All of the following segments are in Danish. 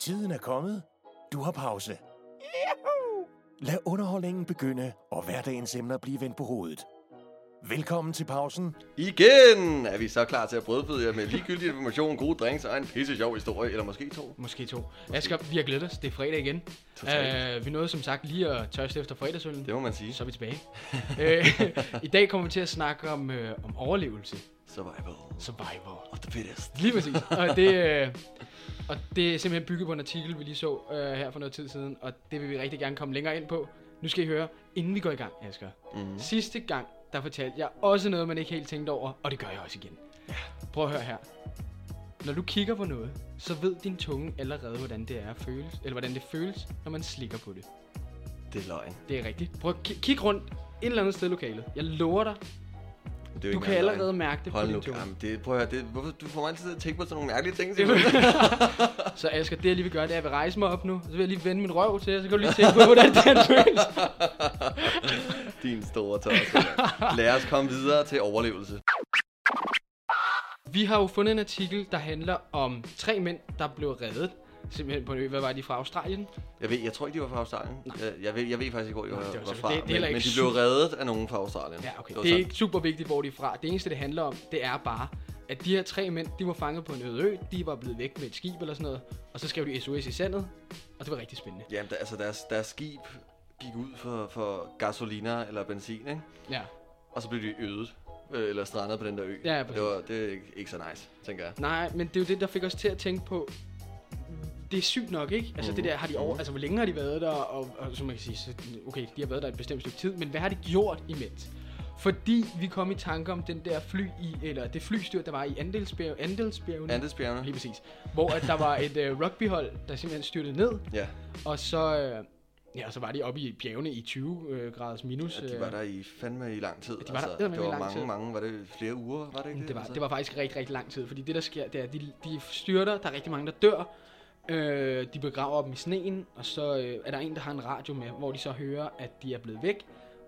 Tiden er kommet. Du har pause. Lad underholdningen begynde, og hverdagens emner blive vendt på hovedet. Velkommen til pausen. Igen er vi så klar til at brødføde jer med ligegyldig information, gode drinks og en pisse sjov historie, eller måske to. Måske to. Asger, vi har glædet os. Det er fredag igen. Totalt. Uh, vi nåede som sagt lige at tørste efter fredagsøllen. Det må man sige. Så er vi tilbage. uh, I dag kommer vi til at snakke om, uh, om overlevelse. Survival Survival. of the fittest. Lige præcis. Og det, uh, og det er simpelthen bygget på en artikel, vi lige så uh, her for noget tid siden. Og det vil vi rigtig gerne komme længere ind på. Nu skal I høre, inden vi går i gang, Asger. Mhm. Sidste gang, der fortalte jeg også noget, man ikke helt tænkte over. Og det gør jeg også igen. Prøv at høre her. Når du kigger på noget, så ved din tunge allerede, hvordan det er at føles, eller hvordan det føles, når man slikker på det. Det er løgn. Det er rigtigt. Prøv at ki- kigge rundt et eller andet sted i lokalet. Jeg lover dig, Det er jo du ikke kan allerede løgn. mærke det på Hold din nu, jamen, det, prøv at høre, det, hvorfor, du får mig altid til at tænke på sådan nogle mærkelige ting. Så Asger, det jeg lige vil gøre, det er, at jeg vil rejse mig op nu. Så vil jeg lige vende min røv til, så kan du lige tænke på, hvordan det her føles. Din store tosse. Lad os komme videre til overlevelse. Vi har jo fundet en artikel, der handler om tre mænd, der blev reddet. Simpelthen på en ø. Hvad var de fra Australien? Jeg, ved, jeg tror ikke, de var fra Australien. Jeg, jeg, ved, jeg ved faktisk ikke, hvor de var, det fra. det- det men, men de blev reddet af nogen fra Australien. Ja, okay. var Det er ikke super vigtigt, hvor de er fra. Det eneste, det handler om, det er bare, at de her tre mænd, de var fanget på en øde ø. De var blevet væk med et skib eller sådan noget. Og så skrev de SOS i sandet. Og det var rigtig spændende. Jamen, der, altså deres, deres skib gik ud for, for gasoliner eller benzin, ikke? Ja. Og så blev de ødet. Øh, eller strandet på den der ø. Ja, ja, det, var, det er ikke, ikke så nice, tænker jeg. Nej, men det er jo det, der fik os til at tænke på, det er sygt nok, ikke? Altså Mhm. det der, har de over, altså hvor længe har de været der, og, og som man kan sige, så, okay, de har været der et bestemt stykke tid, men hvad har de gjort imens? Fordi vi kom i tanke om den der fly i, eller det flystyr, der var i Andelsbjerg, Andelsbjergene. Andesbjergene? Lige præcis. Hvor at der var et uh, rugbyhold, der simpelthen styrtede ned, Ja. og så, uh, ja, og så var de oppe i bjergene i 20 uh, graders minus. ja, de øh, var der i fandme i lang tid. de var der altså, eddermame det i var lang mange, tid. mange, var det flere uger, var det ikke det? Det var, Altså, det var faktisk rigtig, rigtig lang tid, fordi det der sker, det er, de, de styrter, der er rigtig mange, der dør, øh, de begraver dem i sneen, og så øh, er der en, der har en radio med, hvor de så hører, at de er blevet væk,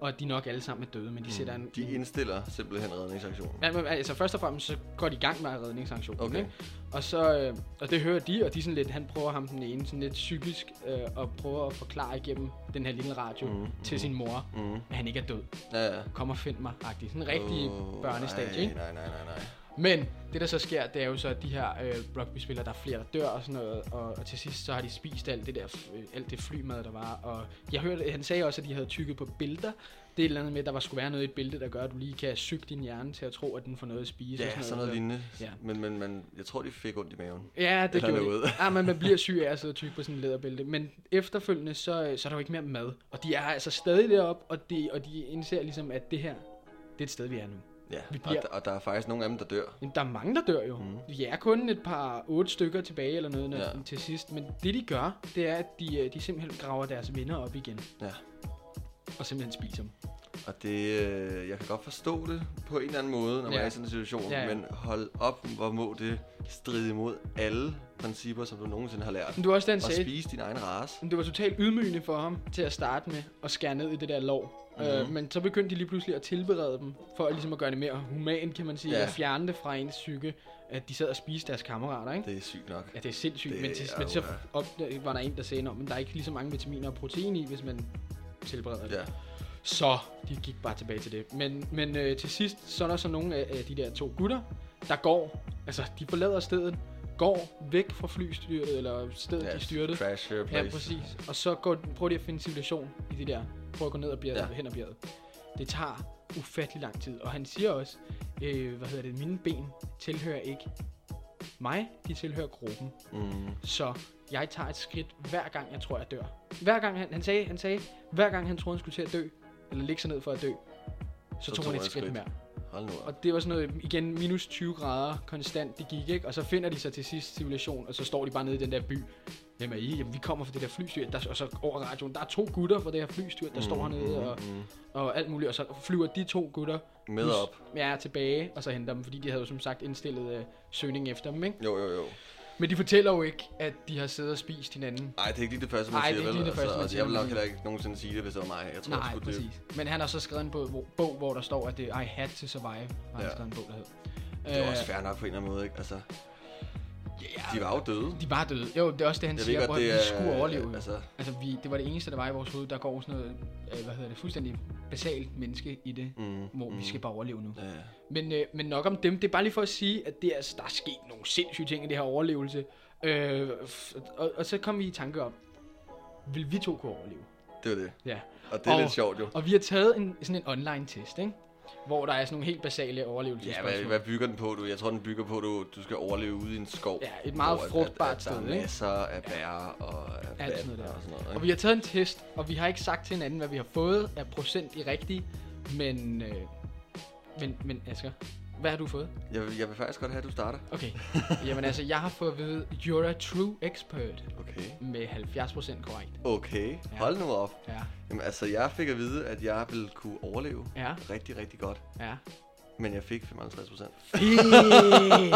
og at de nok alle sammen er døde, men de mm. sætter en... De indstiller simpelthen redningsaktionen. Ja, men, altså først og fremmest, så går de i gang med redningsaktionen, Okay. ikke? Og så, øh, og det hører de, og de sådan lidt, han prøver ham den ene, sådan lidt psykisk, øh, og prøver at forklare igennem den her lille radio Mhm, mm, til sin mor, Mhm. at han ikke er død. Ja, ja. Kom og find mig, agtig. Sådan en rigtig Åh, børnestage, nej, ikke? Nej, nej, nej, nej. Men det der så sker, det er jo så, at de her øh, rugby-spillere, der er flere, der dør og sådan noget, og, og til sidst så har de spist alt det der, øh, alt det flymad, der var, og jeg hørte, han sagde også, at de havde tykket på billeder. Det er et eller andet med, at der var skulle være noget i et billede, der gør, at du lige kan syge din hjerne til at tro, at den får noget at spise. Ja, og sådan noget lignende. Ja. Men, men, men jeg tror, de fik ondt i maven. Ja, det Eller gjorde noget. de. Ja, men man bliver syg af at sidde og tykke på sådan en læderbælte. Men efterfølgende, så, øh, så er der jo ikke mere mad. Og de er altså stadig deroppe, og de, og de indser ligesom, at det her, det er et sted, vi er nu. Ja, Vi og, bliver- der, og der er faktisk nogle af dem, der dør. Jamen, der er mange, der dør jo. Mm. Vi er kun et par otte stykker tilbage eller noget Ja. ja. til sidst. Men det de gør, det er, at de, øh, de simpelthen graver deres venner op igen. Ja. Og simpelthen spiser dem. Og det, øh, jeg kan godt forstå det på en eller anden måde, når man Ja. er i sådan en situation. Ja, ja. Men hold op, hvor må det stride imod alle principper, som du nogensinde har lært. Men det var også det, han Og sagde. spise din egen race. Men det var totalt ydmygende for ham til at starte med at skære ned i det der lov. Mm. Øh, Mhm. men så begyndte de lige pludselig at tilberede dem, for at, ligesom at gøre det mere human, kan man sige. Ja. At fjerne det fra ens psyke, at de sad og spiste deres kammerater, ikke? Det er sygt nok. Ja, det er sindssygt, Det men, til, er men så op, var der en, der sagde, "Nå, men der er ikke lige så mange vitaminer og protein i, hvis man tilbereder det. Ja. Så de gik bare tilbage til det. Men, men øh, til sidst, så er der så nogle af, af de der to gutter, der går, altså de forlader stedet, går væk fra flystyrtet, eller stedet, ja de styrtede. Crash your Ja, place. præcis. Og så går, prøver de at finde civilisation i det der. Prøver at gå ned ad bjerget, ja. hen ad bjerget. Det tager ufattelig lang tid. Og han siger også, øh, hvad hedder det, mine ben tilhører ikke mig, de tilhører gruppen. Mm. Så jeg tager et skridt hver gang, jeg tror, jeg dør. Hver gang han, han sagde, han sagde, hver gang han troede, han skulle til at dø, eller ligge sig ned for at dø, så, så tog han et skridt, mere. Hold nu. Og det var sådan noget, igen, minus 20 grader konstant, det gik, ikke? Og så finder de sig til sidst civilisation, og så står de bare nede i den der by. Hvem er I? Jamen, vi kommer fra det der flystyr. Der, og så over radioen, der er to gutter fra det her flystyr, der mm, står hernede, og, mm. og alt muligt. Og så flyver de to gutter Med plus- op. Ja, tilbage, og så henter dem, fordi de havde jo som sagt indstillet øh, søgning efter dem, ikke? Jo, jo, jo. Men de fortæller jo ikke, at de har siddet og spist hinanden. Nej, det er ikke lige det første, man Ej, siger, det er ikke lige det første, man altså, siger, jeg vil nok heller ikke nogensinde sige det, hvis det var mig. Jeg tror Nej, det, præcis. Men han har så skrevet en bog, hvor, bog, hvor der står, at det er I had to survive. Har han Ja. skrevet en bog, der hed. det er Øh, også fair nok på en eller anden måde, ikke? Altså, De var jo døde. De var døde. Jo, det er også det, han Jeg siger, det vi skulle overleve. jo. Altså, Altså, vi, det var det eneste, der var i vores hoved. Der går sådan noget, øh, hvad hedder det, fuldstændig basalt menneske i det, mm, hvor vi mm, skal bare overleve nu. Ja, Men, øh, men nok om dem. Det er bare lige for at sige, at det altså, der er sket nogle sindssyge ting i det her overlevelse. Øh, og, og så kom vi i tanke om, vil vi to kunne overleve? det var det. Ja. Og det er Og- lidt sjovt jo. Og vi har taget en, sådan en online test, ikke? Hvor der er sådan nogle helt basale Ja, overlevelsesspørgsmål. hvad, hvad bygger den på, du? Jeg tror, den bygger på, du, du skal overleve ude i en skov. Ja, et meget hvor frugtbart at, at, sted, der er ikke? masser af bær og af Alt sådan noget der. og sådan noget. Og Ikke? vi har taget en test, og vi har ikke sagt til hinanden, hvad vi har fået af procent i rigtige. Men, øh, men, men Asger, hvad har du fået? Jeg, vil- jeg vil faktisk godt have, at du starter. Okay, jamen altså, jeg har fået at vide, you're a true expert Okay. med 70% korrekt. Okay, hold nu op. Ja, Jamen altså, jeg fik at vide, at jeg ville kunne overleve ja, rigtig, rigtig godt. ja. Men jeg fik 55 procent. Fedt!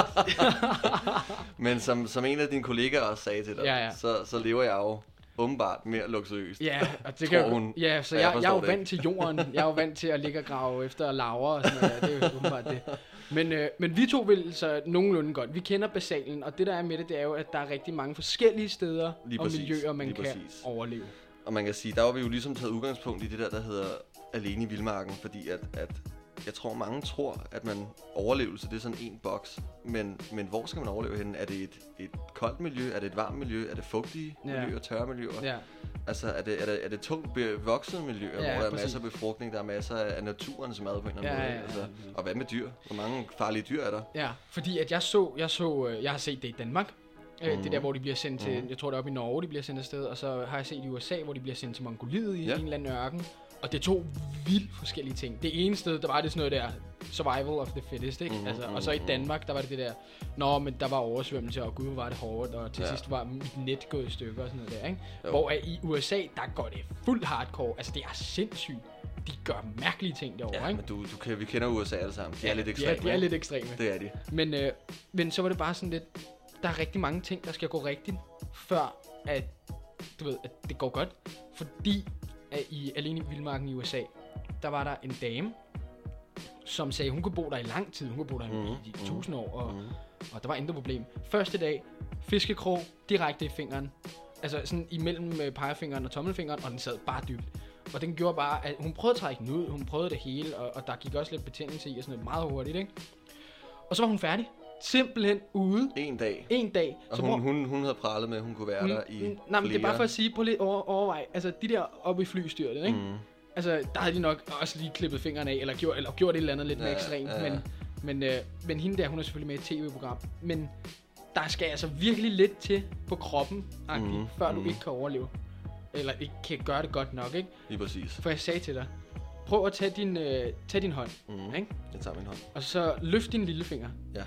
Men som, som en af dine kollegaer også sagde til dig, Ja, ja. Så, så lever jeg jo åbenbart mere luksuriøst. Ja, og det kan hun. ja, så jeg, jeg jeg, er jo det vant til jorden. Jeg er jo vant til at ligge og grave efter laver og sådan noget. Ja, det er jo åbenbart det. Men, øh, men vi to vil så nogenlunde godt. Vi kender basalen, og det der er med det, det er jo, at der er rigtig mange forskellige steder Lige og præcis, miljøer, man kan præcis. overleve. Og man kan sige, der var vi jo ligesom taget udgangspunkt i det der, der hedder alene i vildmarken, fordi at, at jeg tror, mange tror, at man overlevelse, det er sådan en boks. Men, men hvor skal man overleve henne? Er det et, et koldt miljø? Er det et varmt miljø? Er det fugtige Ja. miljøer? Tørre miljøer? Ja, Altså, er det, er det, er det tungt bevokset miljøer, Ja, hvor der er masser af befrugtning, der er masser af naturens mad på en eller anden Ja, måde? ja, ja. Altså, og hvad med dyr? Hvor mange farlige dyr er der? ja, fordi at jeg så, jeg så, øh, jeg har set det i Danmark. Mm. Det der, hvor de bliver sendt til, Mhm. jeg tror det er oppe i Norge, de bliver sendt afsted, og så har jeg set i USA, hvor de bliver sendt til Mongoliet i Ja. en eller anden ørken. Og det er to vildt forskellige ting. Det ene sted, der var det sådan noget der, survival of the fittest, ikke? Mhm, altså, og så i mhm. Danmark, der var det det der, nå, men der var oversvømmelse, og gud, var det hårdt, og til Ja. sidst var mit net gået i stykker og sådan noget der, ikke? Jo. Hvor i USA, der går det fuldt hardcore. Altså, det er sindssygt. De gør mærkelige ting derovre, Ja, ikke? men du, du kan, vi kender USA alle sammen. De er lidt ekstreme. er, de er lidt ekstreme. Det er de. Men, øh, men så var det bare sådan lidt, der er rigtig mange ting, der skal gå rigtigt, før at, du ved, at det går godt. Fordi i Alene i Vildmarken i USA, der var der en dame, som sagde, hun kunne bo der i lang tid. Hun kunne bo der mm. i, i mhm, tusind år, og, Mhm. og der var intet problem. Første dag, fiskekrog direkte i fingeren. Altså sådan imellem øh, pegefingeren og tommelfingeren, og den sad bare dybt. Og den gjorde bare, at hun prøvede at trække den ud, hun prøvede det hele, og, og der gik også lidt betændelse i, og sådan noget meget hurtigt, ikke? Og så var hun færdig. Simpelthen ude. En dag. En dag. Og så hun, hvor- hun, hun havde pralet med, at hun kunne være der i Mm, Nej, men det er bare for at sige, på lidt over, overvej. Altså, de der oppe i flystyret, ikke? Mm. Mm. Altså, der havde de nok også lige klippet fingrene af, eller gjort, eller gjort et eller andet lidt mere Ja, ekstremt. ja. Men, men, øh, men hende der, hun er selvfølgelig med i et tv-program. Men der skal altså virkelig lidt til på kroppen, mm. Mhm, før du mhm. ikke kan overleve. Eller ikke kan gøre det godt nok, ikke? Lige præcis. For jeg sagde til dig, prøv at tage din, øh, tage din hånd, Mm. ikke? Jeg tager min hånd. og så løft din lillefinger. Ja.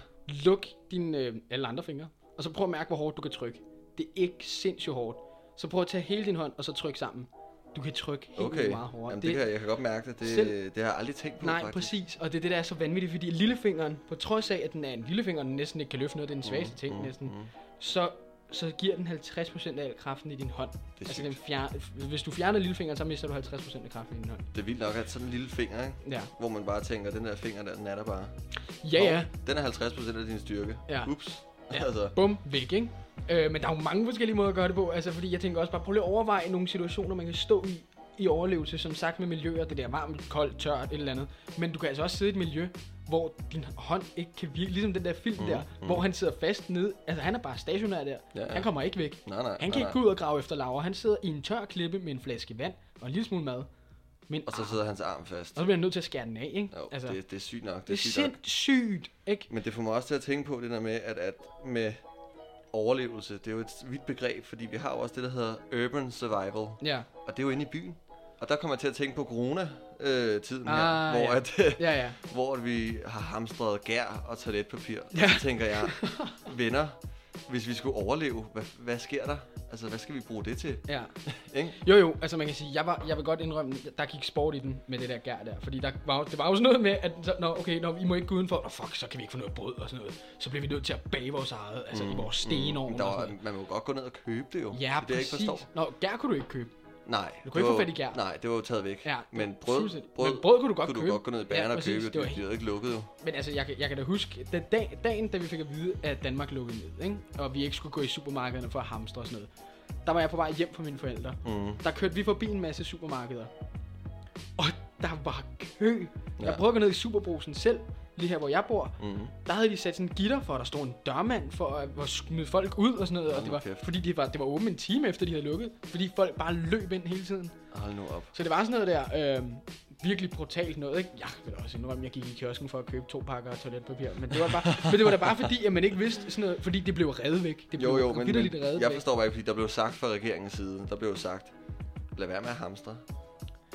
Luk dine øh, alle andre fingre, og så prøv at mærke, hvor hårdt du kan trykke. Det er ikke sindssygt hårdt. Så prøv at tage hele din hånd, og så tryk sammen. Du kan trykke helt Okay. meget hårdere. Jamen, det, kan, jeg kan godt mærke det. Det, Selv- det har jeg aldrig tænkt på, Nej, faktisk. præcis. Og det er det, der er så vanvittigt, fordi lillefingeren, på trods af, at den er en lillefinger, den næsten ikke kan løfte noget, det er den svageste ting mm, næsten, mm. så, så giver den 50% af al kraften i din hånd. Det altså sygt. den fjer, hvis du fjerner lillefingeren, så mister du 50% af kraften i din hånd. Det er vildt nok, at sådan en lille finger, ikke? Ja. hvor man bare tænker, den der finger der, den er der bare. Ja, ja. Den er 50% af din styrke. Ja. Ups. Ja. altså, Bum, væk, ikke? Øh, men der er jo mange forskellige måder at gøre det på. Altså, fordi jeg tænker også bare, prøv lige at overveje nogle situationer, man kan stå i i overlevelse, som sagt med miljøer, det der varmt, koldt, tørt, et eller andet. Men du kan altså også sidde i et miljø, hvor din hånd ikke kan virke, ligesom den der film Mm, der, mm. hvor han sidder fast nede. Altså, han er bare stationær der. Ja, ja. Han kommer ikke væk. nej, nej. Han nej, kan ikke nej. gå ud og grave efter laver. Han sidder i en tør klippe med en flaske vand og en lille smule mad. Men, Og så sidder hans arm fast. og så bliver han nødt til at skære den af, ikke? Jo, altså, det, det er sygt nok. Det det er sindssygt, ikke? Men det får mig også til at tænke på det der med, at, at med overlevelse, det er jo et vidt begreb, fordi vi har jo også det, der hedder urban survival, Ja, og det er jo inde i byen. Og der kommer jeg til at tænke på corona-tiden her, Ah, hvor, ja. at, ja, ja. hvor vi har hamstret gær og toiletpapir. Ja. Og så tænker jeg, venner, hvis vi skulle overleve, hvad, hvad sker der? Altså, hvad skal vi bruge det til? ja. Ikke? Jo jo, altså man kan sige, jeg, var, jeg vil godt indrømme, der gik sport i den med det der gær der. Fordi der var, det var jo sådan noget med, at så, nå, okay, når I må ikke gå udenfor, nå fuck, så kan vi ikke få noget brød og sådan noget. Så bliver vi nødt til at bage vores eget, altså mm, i vores stenovn Men Der og sådan var, noget. man må godt gå ned og købe det jo. Ja, det er det, jeg ikke præcis. forstår. Nå, gær kunne du ikke købe. Nej. Du kunne det ikke få var- fat i gær. Nej, det var jo taget væk. Ja, men det- brød, fuldstændig. brød, Men brød kunne du godt kunne købe. du godt gå ned i bageren Ja, og købe. Det Det var var de havde ikke lukket jo. Men altså, jeg, kan- jeg kan da huske, den dag, dagen, da vi fik at vide, at Danmark lukkede ned, ikke? og vi ikke skulle gå i supermarkederne for at hamstre og sådan noget, der var jeg på vej hjem fra mine forældre. Mm. Der kørte vi forbi en masse supermarkeder. Og der var kø. Jeg Ja. prøvede at gå ned i Superbrusen selv, lige her hvor jeg bor. Mm. Der havde de sat sådan en gitter for, at der stod en dørmand for at, at smide folk ud og sådan noget. Og det var, fordi det var, det var åbent en time efter, de havde lukket. Fordi folk bare løb ind hele tiden. Hold nu op. Så det var sådan noget der, øh, virkelig brutalt noget, ikke? Jeg vil også indrømme, jeg gik i kiosken for at købe to pakker toiletpapir. Men det var, bare, men det var da bare fordi, at man ikke vidste sådan noget, fordi det blev reddet væk. Det blev Jo, jo, men, reddet jeg væk. forstår bare ikke, fordi der blev sagt fra regeringens side, der blev sagt, lad være med at hamstre.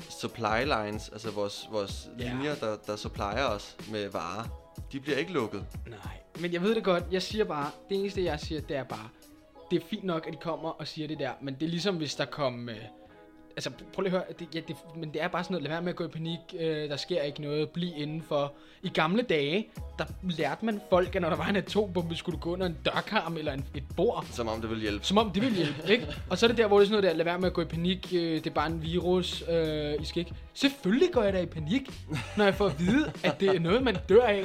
Supply lines, altså vores, vores Ja. linjer, der, der supplier os med varer, de bliver ikke lukket. Nej, men jeg ved det godt. Jeg siger bare, det eneste jeg siger, det er bare, det er fint nok, at de kommer og siger det der, men det er ligesom hvis der kom... Øh, altså prøv lige at høre, det, ja, det, men det er bare sådan noget, lad være med at gå i panik, øh, der sker ikke noget, bliv indenfor. I gamle dage, der lærte man folk, at når der var en atombombe, skulle du gå under en dørkarm eller en, et bord. Som om det vil hjælpe. Som om det ville hjælpe, ikke? Og så er det der, hvor det er sådan noget der, lad være med at gå i panik, øh, det er bare en virus, øh, I skal ikke. Selvfølgelig går jeg da i panik, når jeg får at vide, at det er noget, man dør af,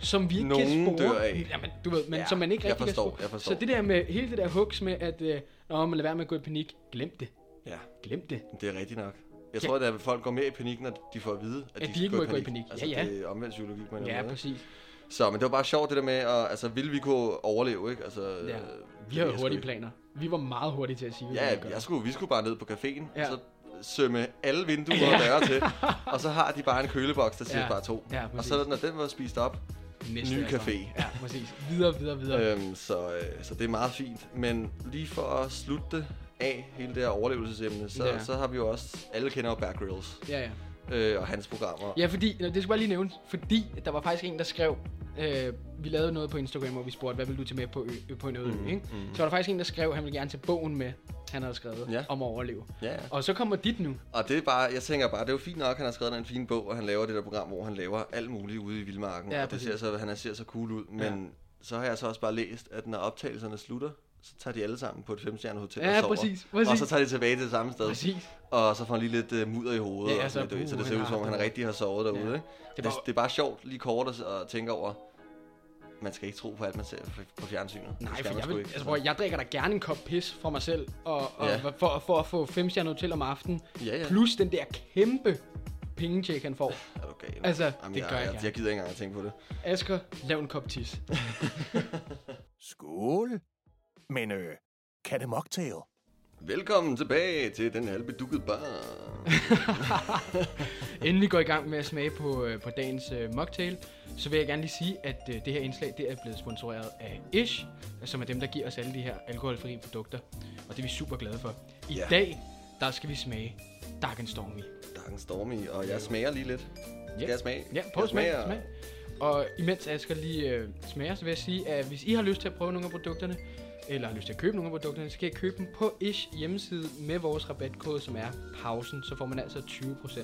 som vi ikke kan Nogen spore. dør af. Jamen, du ved, men Ja, som man ikke jeg rigtig forstår, kan spore. jeg forstår. Så det der med, hele det der hooks med, at, øh, nå, man lad være med at gå i panik, glem det. Ja, Glem det. det er rigtigt nok. Jeg Ja. tror, at folk går mere i panik, når de får at vide, at, At de, de skal ikke må gå i panik. Altså, Ja, ja. det er omvendt psykologi på en Ja, måde. præcis. Så, men det var bare sjovt det der med, at, altså, ville vi kunne overleve, ikke? Altså, Ja. øh, Vi havde hurtige planer. Vi var meget hurtige til at sige, hvad vi Ja, gøre. jeg skulle, vi skulle bare ned på caféen, Ja. ja. så sømme alle vinduer og døre til, og så har de bare en køleboks, der siger Ja. bare to. Ja, og så når den var spist op, Næste ny altså. café. Ja, præcis. Videre, videre, videre. øhm, så, øh, så det er meget fint. Men lige for at slutte det af, hele det her overlevelsesemne, så, Ja. så har vi jo også, alle kender jo Bear Grylls Ja, ja. øh, og hans programmer. Ja, fordi, det skal bare lige nævnes, fordi der var faktisk en, der skrev, øh, vi lavede noget på Instagram, hvor vi spurgte, hvad vil du tage med på, ø, på en øde ø, ikke? mhm. Så var der faktisk en, der skrev, at han ville gerne tage bogen med, han havde skrevet, Ja. om at overleve. Ja, ja. Og så kommer dit nu. Og det er bare, jeg tænker bare, det er jo fint nok, at han har skrevet en fin bog, og han laver det der program, hvor han laver alt muligt ude i vildmarken. Ja, og det præcis. ser så, han ser så cool ud. Men Ja. så har jeg så også bare læst, at når optagelserne slutter, så tager de alle sammen på et femstjernet hotel Ja, og sover. præcis, præcis. Og så tager de tilbage til det samme sted. Præcis. Og så får han lige lidt uh, mudder i hovedet. Ja, og sådan ved, så det ser han ud som om, han rigtig har sovet derude. Ja. Ikke? Det Det, var- det, det, er bare sjovt lige kort at, at tænke over, man skal ikke tro på alt, man ser på- fjernsynet. Det Nej, for jeg, sgu vil, ikke. altså, bror, jeg drikker da gerne en kop pis for mig selv, og, og Ja. for, for at få femstjernet hotel om aftenen, Ja, ja. plus den der kæmpe pengetjek, han får. Er du gal? Altså, Jamen, det jeg, gør jeg jeg, gerne. jeg gider ikke engang at tænke på det. Asger, lav en kop tis. Skål. Men øh, kan det mocktail? Velkommen tilbage til den halvbedukkede bar. Inden vi går i gang med at smage på, øh, på dagens øh, mocktail, så vil jeg gerne lige sige, at øh, det her indslag det er blevet sponsoreret af Ish, som er dem, der giver os alle de her alkoholfrie produkter. Og det er vi super glade for. I Ja. dag, der skal vi smage Dark and Stormy. Dark Stormy, og jeg smager lige lidt. Skal Ja. jeg smage? Ja, prøv at Jeg smage, smager- smag. Og imens Asger lige øh, smager, så vil jeg sige, at hvis I har lyst til at prøve nogle af produkterne, eller har lyst til at købe nogle af produkterne, så kan I købe dem på Ish hjemmeside med vores rabatkode, som er pausen, så får man altså 20%.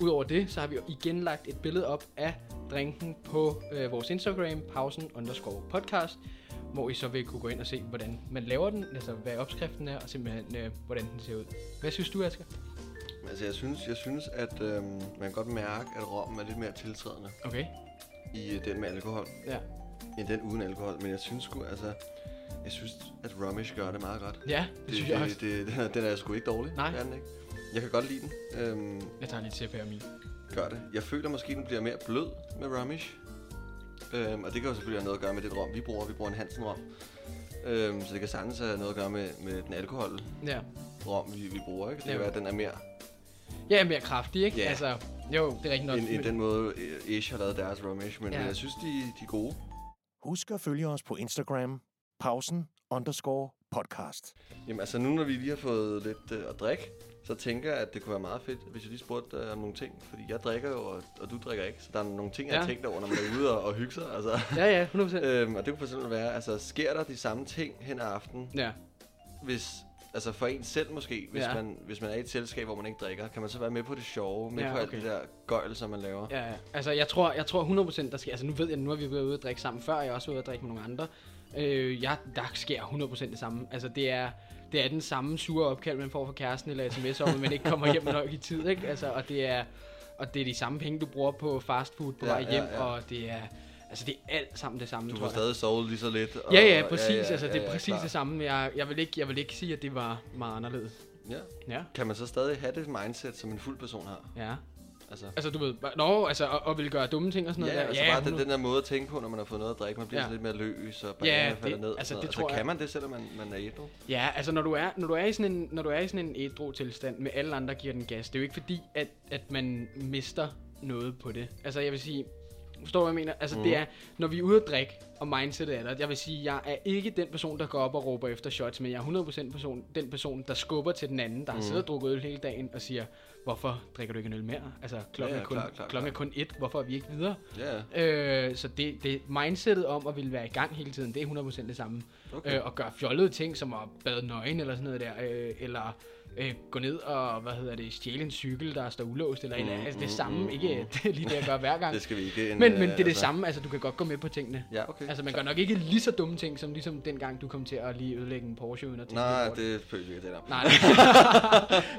Udover det, så har vi igen lagt et billede op af drinken på øh, vores Instagram, pausen underscore podcast, hvor I så vil kunne gå ind og se, hvordan man laver den, altså hvad opskriften er, og simpelthen, øh, hvordan den ser ud. Hvad synes du, Asger? Altså, jeg synes, jeg synes at øhm, man kan godt mærke, at rommen er lidt mere tiltrædende Okay. i øh, den med alkohol, Ja. end den uden alkohol. Men jeg synes sgu, altså... Jeg synes, at Rumish gør det meget godt. Ja, det, det synes jeg også. Det, det, den, er, den er sgu ikke dårlig. Nej. Det er den ikke. Jeg kan godt lide den. Øhm, Jeg tager lige til af min. gør det. Jeg føler måske, den bliver mere blød med Rumish. Øhm, og det kan jo selvfølgelig have noget at gøre med det rom, vi bruger. Vi bruger en Hansen rom. Øhm, så det kan sagtens have noget at gøre med, med den alkohol Ja. rom, vi, vi bruger. Ikke? Det Ja. kan være, at den er mere Ja, mere kraftig, ikke? Ja. Altså, jo, det er rigtigt nok. end, end den måde, øh, Ish har lavet deres Rumish. Men, Ja. men jeg synes, de, de er gode. Husk at følge os på Instagram, pausen underscore podcast. Jamen altså nu, når vi lige har fået lidt øh, at drikke, så tænker jeg, at det kunne være meget fedt, hvis jeg lige spurgte øh, om nogle ting. Fordi jeg drikker jo, og, og du drikker ikke. Så der er nogle ting, jeg Ja. har tænkt over, når man er ude og, og hygge sig. Altså. Ja, ja, 100%. øhm, og det kunne for eksempel være, altså sker der de samme ting hen ad aftenen, Ja. hvis, altså for en selv måske, hvis, Ja. man, hvis man er i et selskab, hvor man ikke drikker, kan man så være med på det sjove, med Ja, på alt det der gøjl, som man laver? Ja, ja. Altså, jeg tror, jeg tror 100% der sker... Altså, nu ved jeg, nu har vi været ude at drikke sammen før. Jeg har også ude at drikke med nogle andre. Øh, jeg, der sker 100% det samme. Altså, det er... det er den samme sure opkald, man får fra kæresten eller sms om, at man ikke kommer hjem nok i tid, ikke? Altså, og det er, og det er de samme penge, du bruger på fast food på Ja, vej ja, hjem, ja. og det er, altså det er alt sammen det samme, Du jeg. stadig sovet lige så lidt. Og, Ja, ja, præcis. Ja, ja, altså, det er ja, præcis klart. det samme. Jeg, jeg, vil ikke, jeg vil ikke sige, at det var meget anderledes. Ja. Ja. Kan man så stadig have det mindset, som en fuld person har? Ja. Altså, Altså, du ved, bare- nå, altså, og, og vil gøre dumme ting og sådan ja, noget der. altså bare den, 100. den der måde at tænke på, når man har fået noget at drikke. Man bliver Ja. ja. lidt mere løs, og Ja, barrieren det- falder ned. altså, det noget. tror altså, jeg- kan man det, selvom man, man er ædru? Ja, altså når du er, når du er i sådan en, når du er i sådan en ædru tilstand med alle andre giver den gas, det er jo ikke fordi, at, at man mister noget på det. Altså jeg vil sige, forstår du hvad jeg mener? Altså mm. det er, når vi er ude at drikke, og mindsetet er der, jeg vil sige, jeg er ikke den person, der går op og råber efter shots, men jeg er 100% person, den person, der skubber til den anden, der har siddet og drukket øl hele dagen, og siger, hvorfor drikker du ikke en øl mere? Altså klokken, Ja, ja, er, kun, klar, klar, klokken er kun et, hvorfor er vi ikke videre? Ja, Øh, så det, det mindsetet om at ville være i gang hele tiden, det er 100% det samme. okay. Øh, og gøre fjollede ting, som at bade nøgen eller sådan noget der, øh, eller øh, gå ned og, hvad hedder det, stjæle en cykel, der står ulåst, eller, mm, eller altså det mm, samme, mm, ikke mm. det er lige det, jeg gør hver gang. det skal vi ikke. En, men, men øh, det er det altså- samme, altså du kan godt gå med på tingene. Ja, okay. Altså man gør nok ikke lige så dumme ting, som ligesom dengang du kom til at lige ødelægge en Porsche uden at tænke Nej, det føler vi ikke det der. Nej,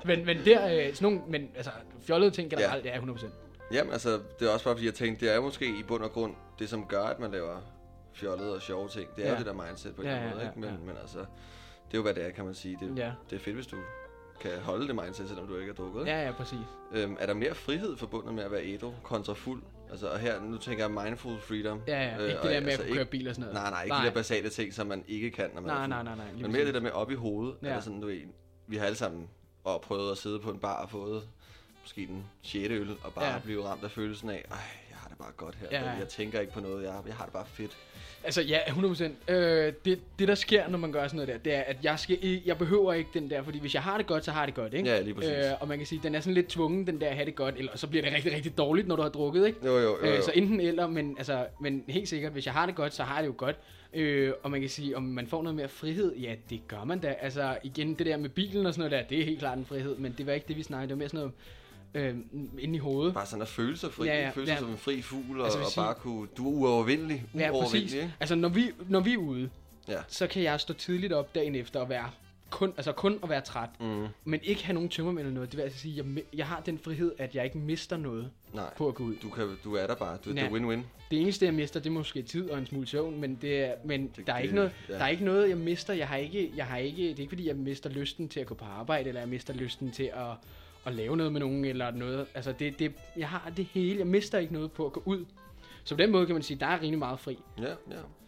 men, men der, øh, sådan nogle, men altså fjollede ting generelt, ja, 100%. Jamen, altså, det er også bare fordi, jeg tænkte, det er måske i bund og grund det, som gør, at man laver fjollede og sjove ting. Det er Ja. jo det der mindset på en Ja, eller anden ja, måde, ikke? Men, ja, ja. men altså, det er jo, hvad det er, kan man sige. Det, Ja. det er fedt, hvis du kan holde det mindset, selvom du ikke er drukket. ikke? Ja, ja, præcis. Øhm, er der mere frihed forbundet med at være ædru kontra fuld? Altså, og her, nu tænker jeg mindful freedom. Ja, ja, ikke og det der med altså at kunne køre bil og sådan noget. Nej, nej, ikke nej. de der basale ting, som man ikke kan, når man er Nej, fuld. nej, nej, nej. Men mere præcis. det der med op i hovedet. Ja. Er det sådan, du ved, vi har alle sammen og prøvet at sidde på en bar og fået måske den 6. øl, og bare ja. blive ramt af følelsen af, ej, jeg har det bare godt her. Ja, ja. Jeg tænker ikke på noget, jeg, jeg har det bare fedt. Altså ja, 100%. Øh, det, det der sker, når man gør sådan noget der, det er, at jeg, skal, jeg behøver ikke den der, fordi hvis jeg har det godt, så har jeg det godt, ikke? Ja, lige præcis. Øh, og man kan sige, den er sådan lidt tvungen, den der at have det godt, eller så bliver det rigtig, rigtig dårligt, når du har drukket, ikke? Jo, jo, jo. jo. Øh, så enten eller, men, altså, men helt sikkert, hvis jeg har det godt, så har jeg det jo godt. Øh, og man kan sige, om man får noget mere frihed, ja, det gør man da. Altså igen, det der med bilen og sådan noget der, det er helt klart en frihed, men det var ikke det, vi snakkede. Det var mere sådan noget øh, inde i hovedet. Bare sådan at føle sig fri, Ja, ja, ja, ja, føle sig ja. som en fri fugl, og, Altså, og sige- bare kunne, du er uovervindelig, Ja, uovervindelig, ikke? Altså, når vi, når vi er ude, Ja. så kan jeg stå tidligt op dagen efter og være kun, altså kun at være træt, Mm, men ikke have nogen tømmermænd eller noget. Det vil altså sige, jeg, jeg har den frihed, at jeg ikke mister noget nej, på at gå ud. du, kan, du er der bare. Du, det Ja. er win-win. Det eneste, jeg mister, det er måske tid og en smule søvn, men, det er, men Det- der, er det- ikke noget, ja. der er ikke noget, jeg mister. Jeg har ikke, jeg har ikke, det er ikke fordi, jeg mister lysten til at gå på arbejde, eller jeg mister lysten til at, at lave noget med nogen, eller noget. Altså, det, det, jeg har det hele. Jeg mister ikke noget på at gå ud. Så på den måde kan man sige, der er rimelig meget fri. Ja,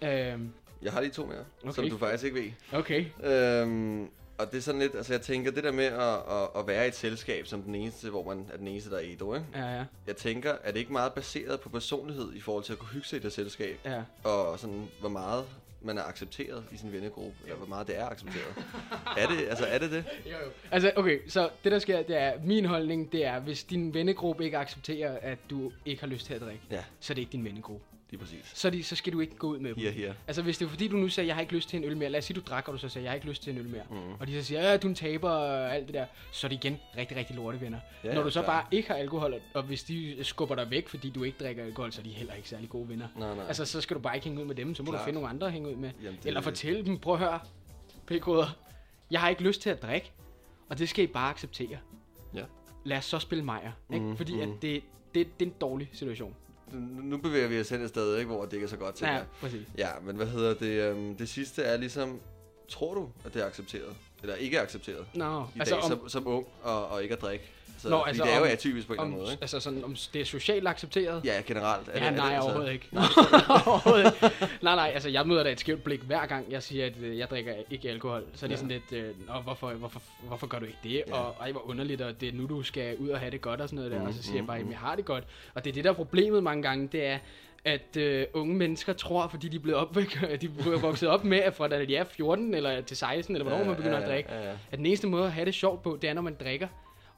ja. Øhm, Jeg har lige to mere, okay. som du faktisk ikke ved. okay. Øhm, og det er sådan lidt, altså jeg tænker, det der med at, at, at være i et selskab som den eneste, hvor man er den eneste, der er ædru, ikke? Ja, ja, Jeg tænker, er det ikke meget baseret på personlighed i forhold til at kunne hygge sig i det selskab? ja. Og sådan, hvor meget man er accepteret i sin vennegruppe, eller hvor meget det er accepteret. er det, altså er det det? Jo, jo. Altså, okay, så det der sker, det er, min holdning, det er, hvis din vennegruppe ikke accepterer, at du ikke har lyst til at drikke, Ja, så er det ikke din vennegruppe. Lige præcis. Så, de, så skal du ikke gå ud med dem. Her, her. Altså, hvis det er fordi, du nu siger, jeg har ikke lyst til en øl mere. Lad os sige, du drak, og du så siger, jeg har ikke lyst til en øl mere. Mm. Og de så siger, ja, du er en taber og alt det der. Så er det igen rigtig, rigtig lorte venner. Ja, Når du så klart. bare ikke har alkohol, og- hvis de skubber dig væk, fordi du ikke drikker alkohol, så er de heller ikke særlig gode venner. Nej, nej. Altså, så skal du bare ikke hænge ud med dem, så må Klart. du finde nogle andre at hænge ud med. Jamen, det- Eller fortælle dem, prøv at høre, p-koder, jeg har ikke lyst til at drikke, og det skal I bare acceptere. Ja. Lad os så spille Majer, ikke? Mhm, Fordi at mhm. det, det, det er en dårlig situation. Nu bevæger vi os hen et sted, ikke, hvor det ikke er så godt til Ja, præcis. Ja, men hvad hedder det? Øhm, det sidste er ligesom, tror du, at det er accepteret? Eller ikke er accepteret? Nå, I altså dag, om, som, som ung og, og ikke at drikke. Så, Nå, altså det er jo om- atypisk på en eller anden måde, ikke? altså sådan, om det er socialt accepteret? Ja, generelt. Er Ja, det, er nej, det, altså- overhovedet ikke. overhovedet ikke. Nej, nej, altså jeg møder da et skævt blik hver gang, jeg siger, at øh, jeg drikker ikke alkohol. Så er det Ja. sådan lidt, øh, Nå, hvorfor, hvorfor, hvorfor gør du ikke det? Ja. Og ej, hvor underligt, og det er nu, du skal ud og have det godt og sådan noget der. Mm, Og så siger jeg mm, bare, mm. at jeg har det godt. Og det er det, der er problemet mange gange, det er, at øh, unge mennesker tror, fordi de er blevet opvæk, de er vokset op med, at fra da de er 14 eller til 16, eller hvornår man begynder at drikke, Ja, ja. at den eneste måde at have det sjovt på, det er, når man drikker.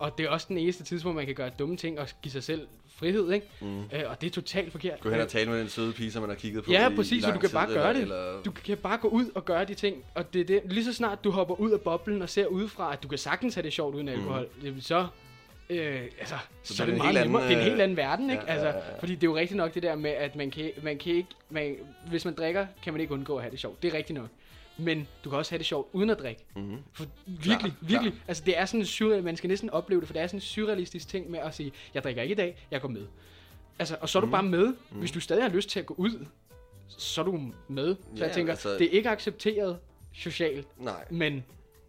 Og det er også den eneste tidspunkt, man kan gøre dumme ting og give sig selv frihed, ikke? Mm. Øh, og det er totalt forkert. Gå hen og tale med den søde pige, som man har kigget på Ja, i, præcis, i så du kan tid, bare gøre eller, det. Eller, Du kan bare gå ud og gøre de ting, og det er det. Lige så snart du hopper ud af boblen og ser udefra, at du kan sagtens have det sjovt uden alkohol, mm. så, øh, altså, så, så er det, en meget nemmere. anden, Det er en øh, helt anden verden, ikke? ja, ja, altså, ja, ja. Fordi det er jo rigtigt nok det der med, at man kan, man kan ikke, man, hvis man drikker, kan man ikke undgå at have det sjovt. Det er rigtigt nok. Men du kan også have det sjovt uden at drikke. Mm-hmm. For virkelig, Klar, virkelig. Altså, det er sådan en surreal, man skal næsten opleve det, for det er sådan en surrealistisk ting med at sige, jeg drikker ikke i dag, jeg går med. Altså, og så er du Mhm. bare med. Hvis du stadig har lyst til at gå ud, så er du med. Så Ja, jeg tænker, altså- det er ikke accepteret socialt, Nej, men,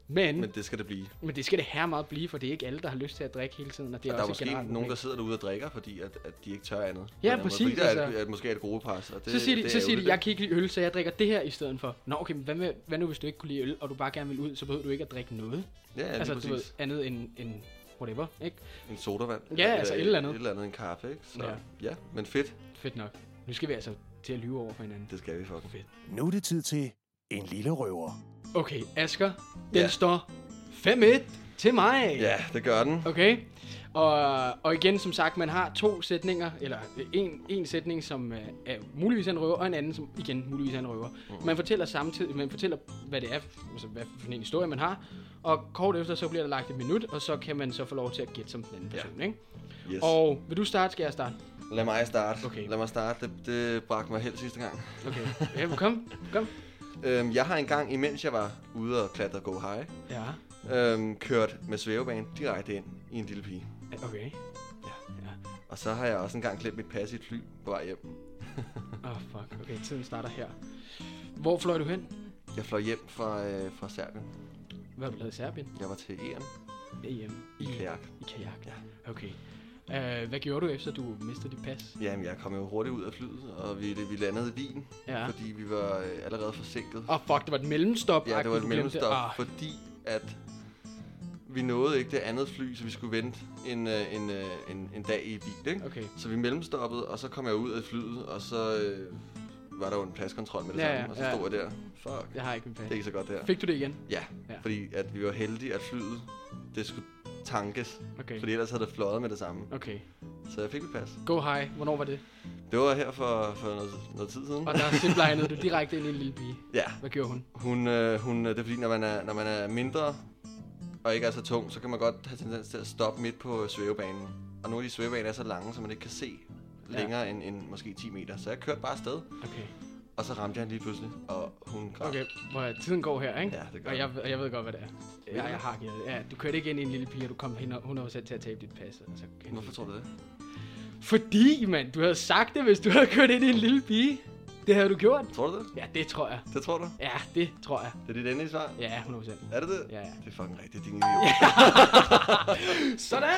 men, men det skal det blive. men det skal det her meget blive, for det er ikke alle, der har lyst til at drikke hele tiden, og det er Og der er også måske generelt nogen, der sidder derude og drikker, fordi at, at de ikke tør andet. Ja, måde. præcis, Fordi der er, altså. et, måske er et gruppepres. Og det, Så siger de, det så er siger de, jeg kan ikke lide øl, så jeg drikker det her i stedet for. Nå, okay, men hvad, med, hvad nu, hvis du ikke kunne lide øl, og du bare gerne vil ud, så behøver du ikke at drikke noget. Ja, ja altså, altså, du præcis. ved, andet end, end whatever, ikke? En sodavand. Ja, altså et eller andet. Et eller andet, en kaffe, ikke? Så, Ja. ja. ja, men fedt. Fedt nok. Nu skal vi altså til at lyve over for hinanden. Det skal vi fucking. Fedt. Nu er det tid til en lille røver. Okay, Asger, den Ja. står 5-1 til mig. Ja, det gør den. Okay. Og, og igen, som sagt, man har to sætninger, eller en, en sætning, som øh, er muligvis en røver, og en anden, som igen muligvis er en røver. Mm. Man fortæller samtidig, man fortæller, hvad det er, altså hvad for en historie man har, og kort efter, så bliver der lagt et minut, og så kan man så få lov til at gætte som den anden Ja. person, ikke? Yes. Og vil du starte, skal jeg starte? Lad mig starte. Okay. Lad mig starte. Det, det bragte mig helt sidste gang. Okay. Ja, kom, kom. Øhm, jeg har engang, imens jeg var ude og klatre Go High, Ja, øhm, kørt med svævebane direkte ind i en lille pige. okay. Og så har jeg også engang glemt mit pas i et fly på vej hjem. Åh, oh, fuck. Okay, tiden starter her. Hvor fløj du hen? Jeg fløj hjem fra, øh, fra Serbien. Hvad har du lavet i Serbien? Jeg var til EM EM. i kajak. I kajak, ja. Okay. Uh, hvad gjorde du efter, du mistede dit pas? Jamen, jeg kom jo hurtigt ud af flyet, og vi, vi landede i Wien, Ja. fordi vi var øh, allerede forsinket. Åh, oh, fuck, det var et mellemstop. Ja, det var et mellemstop, Ah, fordi at vi nåede ikke det andet fly, så vi skulle vente en, øh, en, øh, en, en dag i bil, ikke? okay. Så vi mellemstoppede, og så kom jeg ud af flyet, og så øh, var der jo en paskontrol med det Ja, samme, ja, og så ja. stod jeg der. Fuck, Jeg har ikke mit pas. det er ikke så godt der. Fik du det igen? Ja, Ja. fordi at vi var heldige, at flyet, det skulle tankes, Okay. fordi ellers havde det fløjet med det samme. Okay. Så jeg fik mit pas. Go high. Hvornår var det? Det var her for, for noget, noget tid siden. Og der simpelthen du direkte ind i en lille pige. Ja, Hvad gjorde hun? hun, øh, hun, det er fordi, når man er, når man er mindre og ikke er så tung, så kan man godt have tendens til at stoppe midt på svævebanen. Og nogle af de svævebaner er så lange, så man ikke kan se Ja. længere end, end måske 10 meter. Så jeg kørte bare afsted, Okay. Og så ramte jeg hende lige pludselig, og hun græd. Okay, hvor tiden går her, ikke? Ja, det gør Og jeg, og jeg ved godt, hvad det er. Ja, jeg har givet. Ja, du kørte ikke ind i en lille pige, og du kom hen 100% til at tabe dit pas. Og så Hvorfor tror du det? Fordi, mand, du havde sagt det, hvis du havde kørt ind i en lille pige. Det havde du gjort. Tror du det? Ja, det tror jeg. Det tror du? Ja, det tror jeg. Det er dit endelige svar? Ja, 100%. Er det det? Ja, ja. Det er fucking rigtigt, din idiot. Sådan!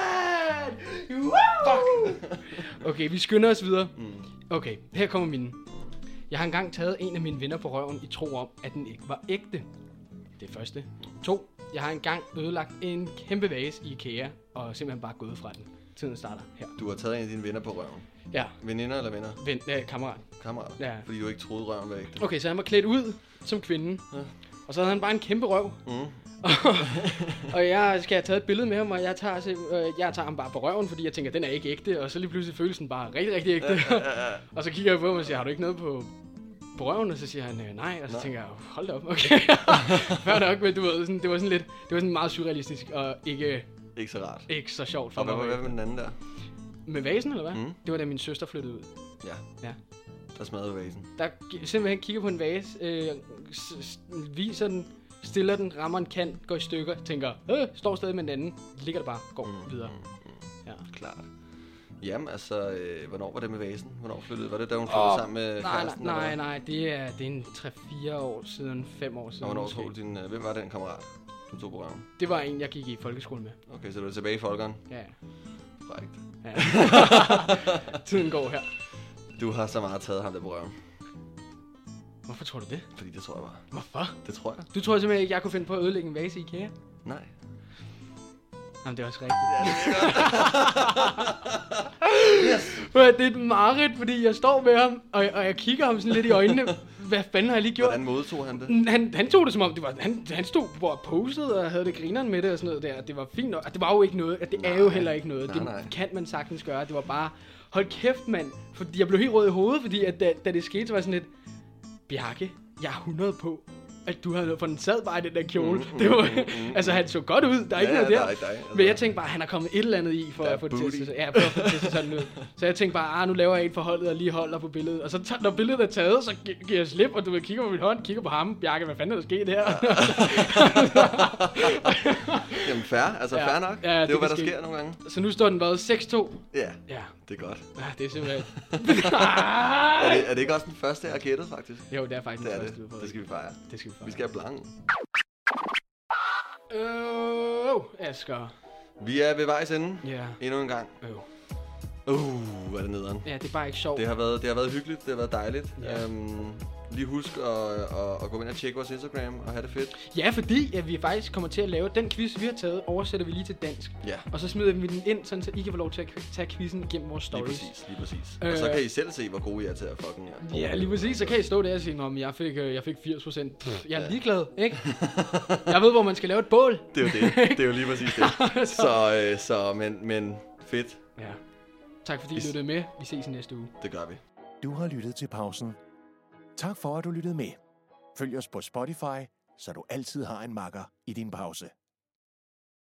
Woo! Okay, vi skynder os videre. Mm. Okay, her kommer mine. Jeg har engang taget en af mine venner på røven i tro om, at den ikke var ægte. Det første. To. Jeg har engang ødelagt en kæmpe vase i IKEA, og simpelthen bare gået fra den. Tiden starter her. Du har taget en af dine venner på røven. Ja, Veninder eller venner? ven, øh, kammerat. Kammerater? Ja. Fordi du ikke troede røven var ægte. Okay, så han var klædt ud som kvinde. Ja. Og så havde han bare en kæmpe røv. Mm. og jeg skal have taget et billede med ham, og jeg tager, øh, jeg tager ham bare på røven, fordi jeg tænker, den er ikke ægte. Og så lige pludselig føles den bare rigtig, rigtig ægte. og så kigger jeg på ham og siger, har du ikke noget på, på røven? Og så siger han, øh, nej. Og så Nej. tænker jeg, hold da op, okay. Fair nok, men du ved, sådan, det var sådan lidt, det var sådan meget surrealistisk, og ikke, Ikke så rart. ikke så sjovt for Og hvad, mig. hvad med den anden der? Med vasen, eller hvad? Mm. Det var da min søster flyttede ud. Ja. Ja. Der smadrede vasen. Der simpelthen kigger på en vase, øh, viser den, stiller den, rammer en kant, går i stykker, tænker, øh, står stadig med den anden, ligger der bare, går Mm, videre. mm, Ja. Klart. Jamen, altså, øh, hvornår var det med vasen? Hvornår flyttede? Var det, da hun flyttede sammen med Nej, nej, kæresten? nej, eller nej, det er, det er en 3-4 år siden, 5 år siden Og hvornår tog din... Øh, hvem var den kammerat, du tog på røven? Det var en, jeg gik i folkeskole med. Okay, så du er tilbage i folkeren. Ja, Frækt. ja. Tiden går her. Du har så meget taget ham der på røven. Hvorfor tror du det? Fordi det tror jeg bare. Hvorfor? Det tror jeg. Du tror simpelthen ikke, jeg kunne finde på at ødelægge en vase i IKEA? Nej. Jamen, det er også rigtigt. Ja, det er. Yes. Det er et mareridt, fordi jeg står med ham, og, og jeg kigger ham sådan lidt i øjnene. Hvad fanden har jeg lige gjort? Hvordan modtog han det? Han, han tog det som om, det var, han, han stod og posede og havde det grineren med det og sådan noget der. Det var fint nok. Det var jo ikke noget. Det er jo Nej. heller ikke noget. Nej, det nej. kan man sagtens gøre. Det var bare, hold kæft mand. Fordi jeg blev helt rød i hovedet, fordi at da, da det skete, så var jeg sådan lidt, Bjarke, jeg er 100 på. At du havde, for den sad bare i den der kjole. Mm, det var, mm, mm, altså, han så godt ud, der er ikke Ja, noget der er ikke dig, altså. Men jeg tænkte bare, han har kommet et eller andet i, for er at få det til, ja, for at få det til sådan ud. Så jeg tænkte bare, ah, nu laver jeg et forholdet og lige holder på billedet. Og så når billedet er taget, så gi- giver jeg slip, og du ved, kigger på min hånd, kigger på ham. Bjarke, hvad fanden er der sket her? Jamen fair, altså Ja. fair nok. Ja, det er det jo, hvad der ske. sker nogle gange. så nu står den været 6-2. Ja, Ja, det er godt. ja det er simpelthen... Er det, er det ikke også den første, jeg har gættet, faktisk? jo, det er faktisk Det er den det. første, har fået. Det skal vi fejre. det skal vi Vi skal have blanc. Øh, Asger. Vi er ved vejs ende. Ja, Endnu en gang. øh. Uh, er det nederen. Ja, det er bare ikke sjovt. Det har været, det har været hyggeligt, det har været dejligt. Ja. Øhm, lige husk at, at, at gå ind og tjekke vores Instagram og have det fedt. Ja, fordi at vi faktisk kommer til at lave den quiz, vi har taget, oversætter vi lige til dansk. Ja, Og så smider vi den ind, sådan, så I kan få lov til at tage quizzen gennem vores lige stories. præcis, lige præcis. Øh. Og så kan I selv se, hvor gode I er til at fucking ja. Ja, lige præcis. Så kan I stå der og sige, om jeg fik, øh, jeg fik 80 procent. Jeg er Ja. ligeglad, ikke? jeg ved, hvor man skal lave et bål. Det er jo det. Det er jo lige præcis det. Så, øh, så men, men fedt. Ja. Tak fordi I lyttede med. Vi ses i næste uge. Det gør vi. Du har lyttet til pausen. Tak for, at du lyttede med. Følg os på Spotify, så du altid har en makker i din pause.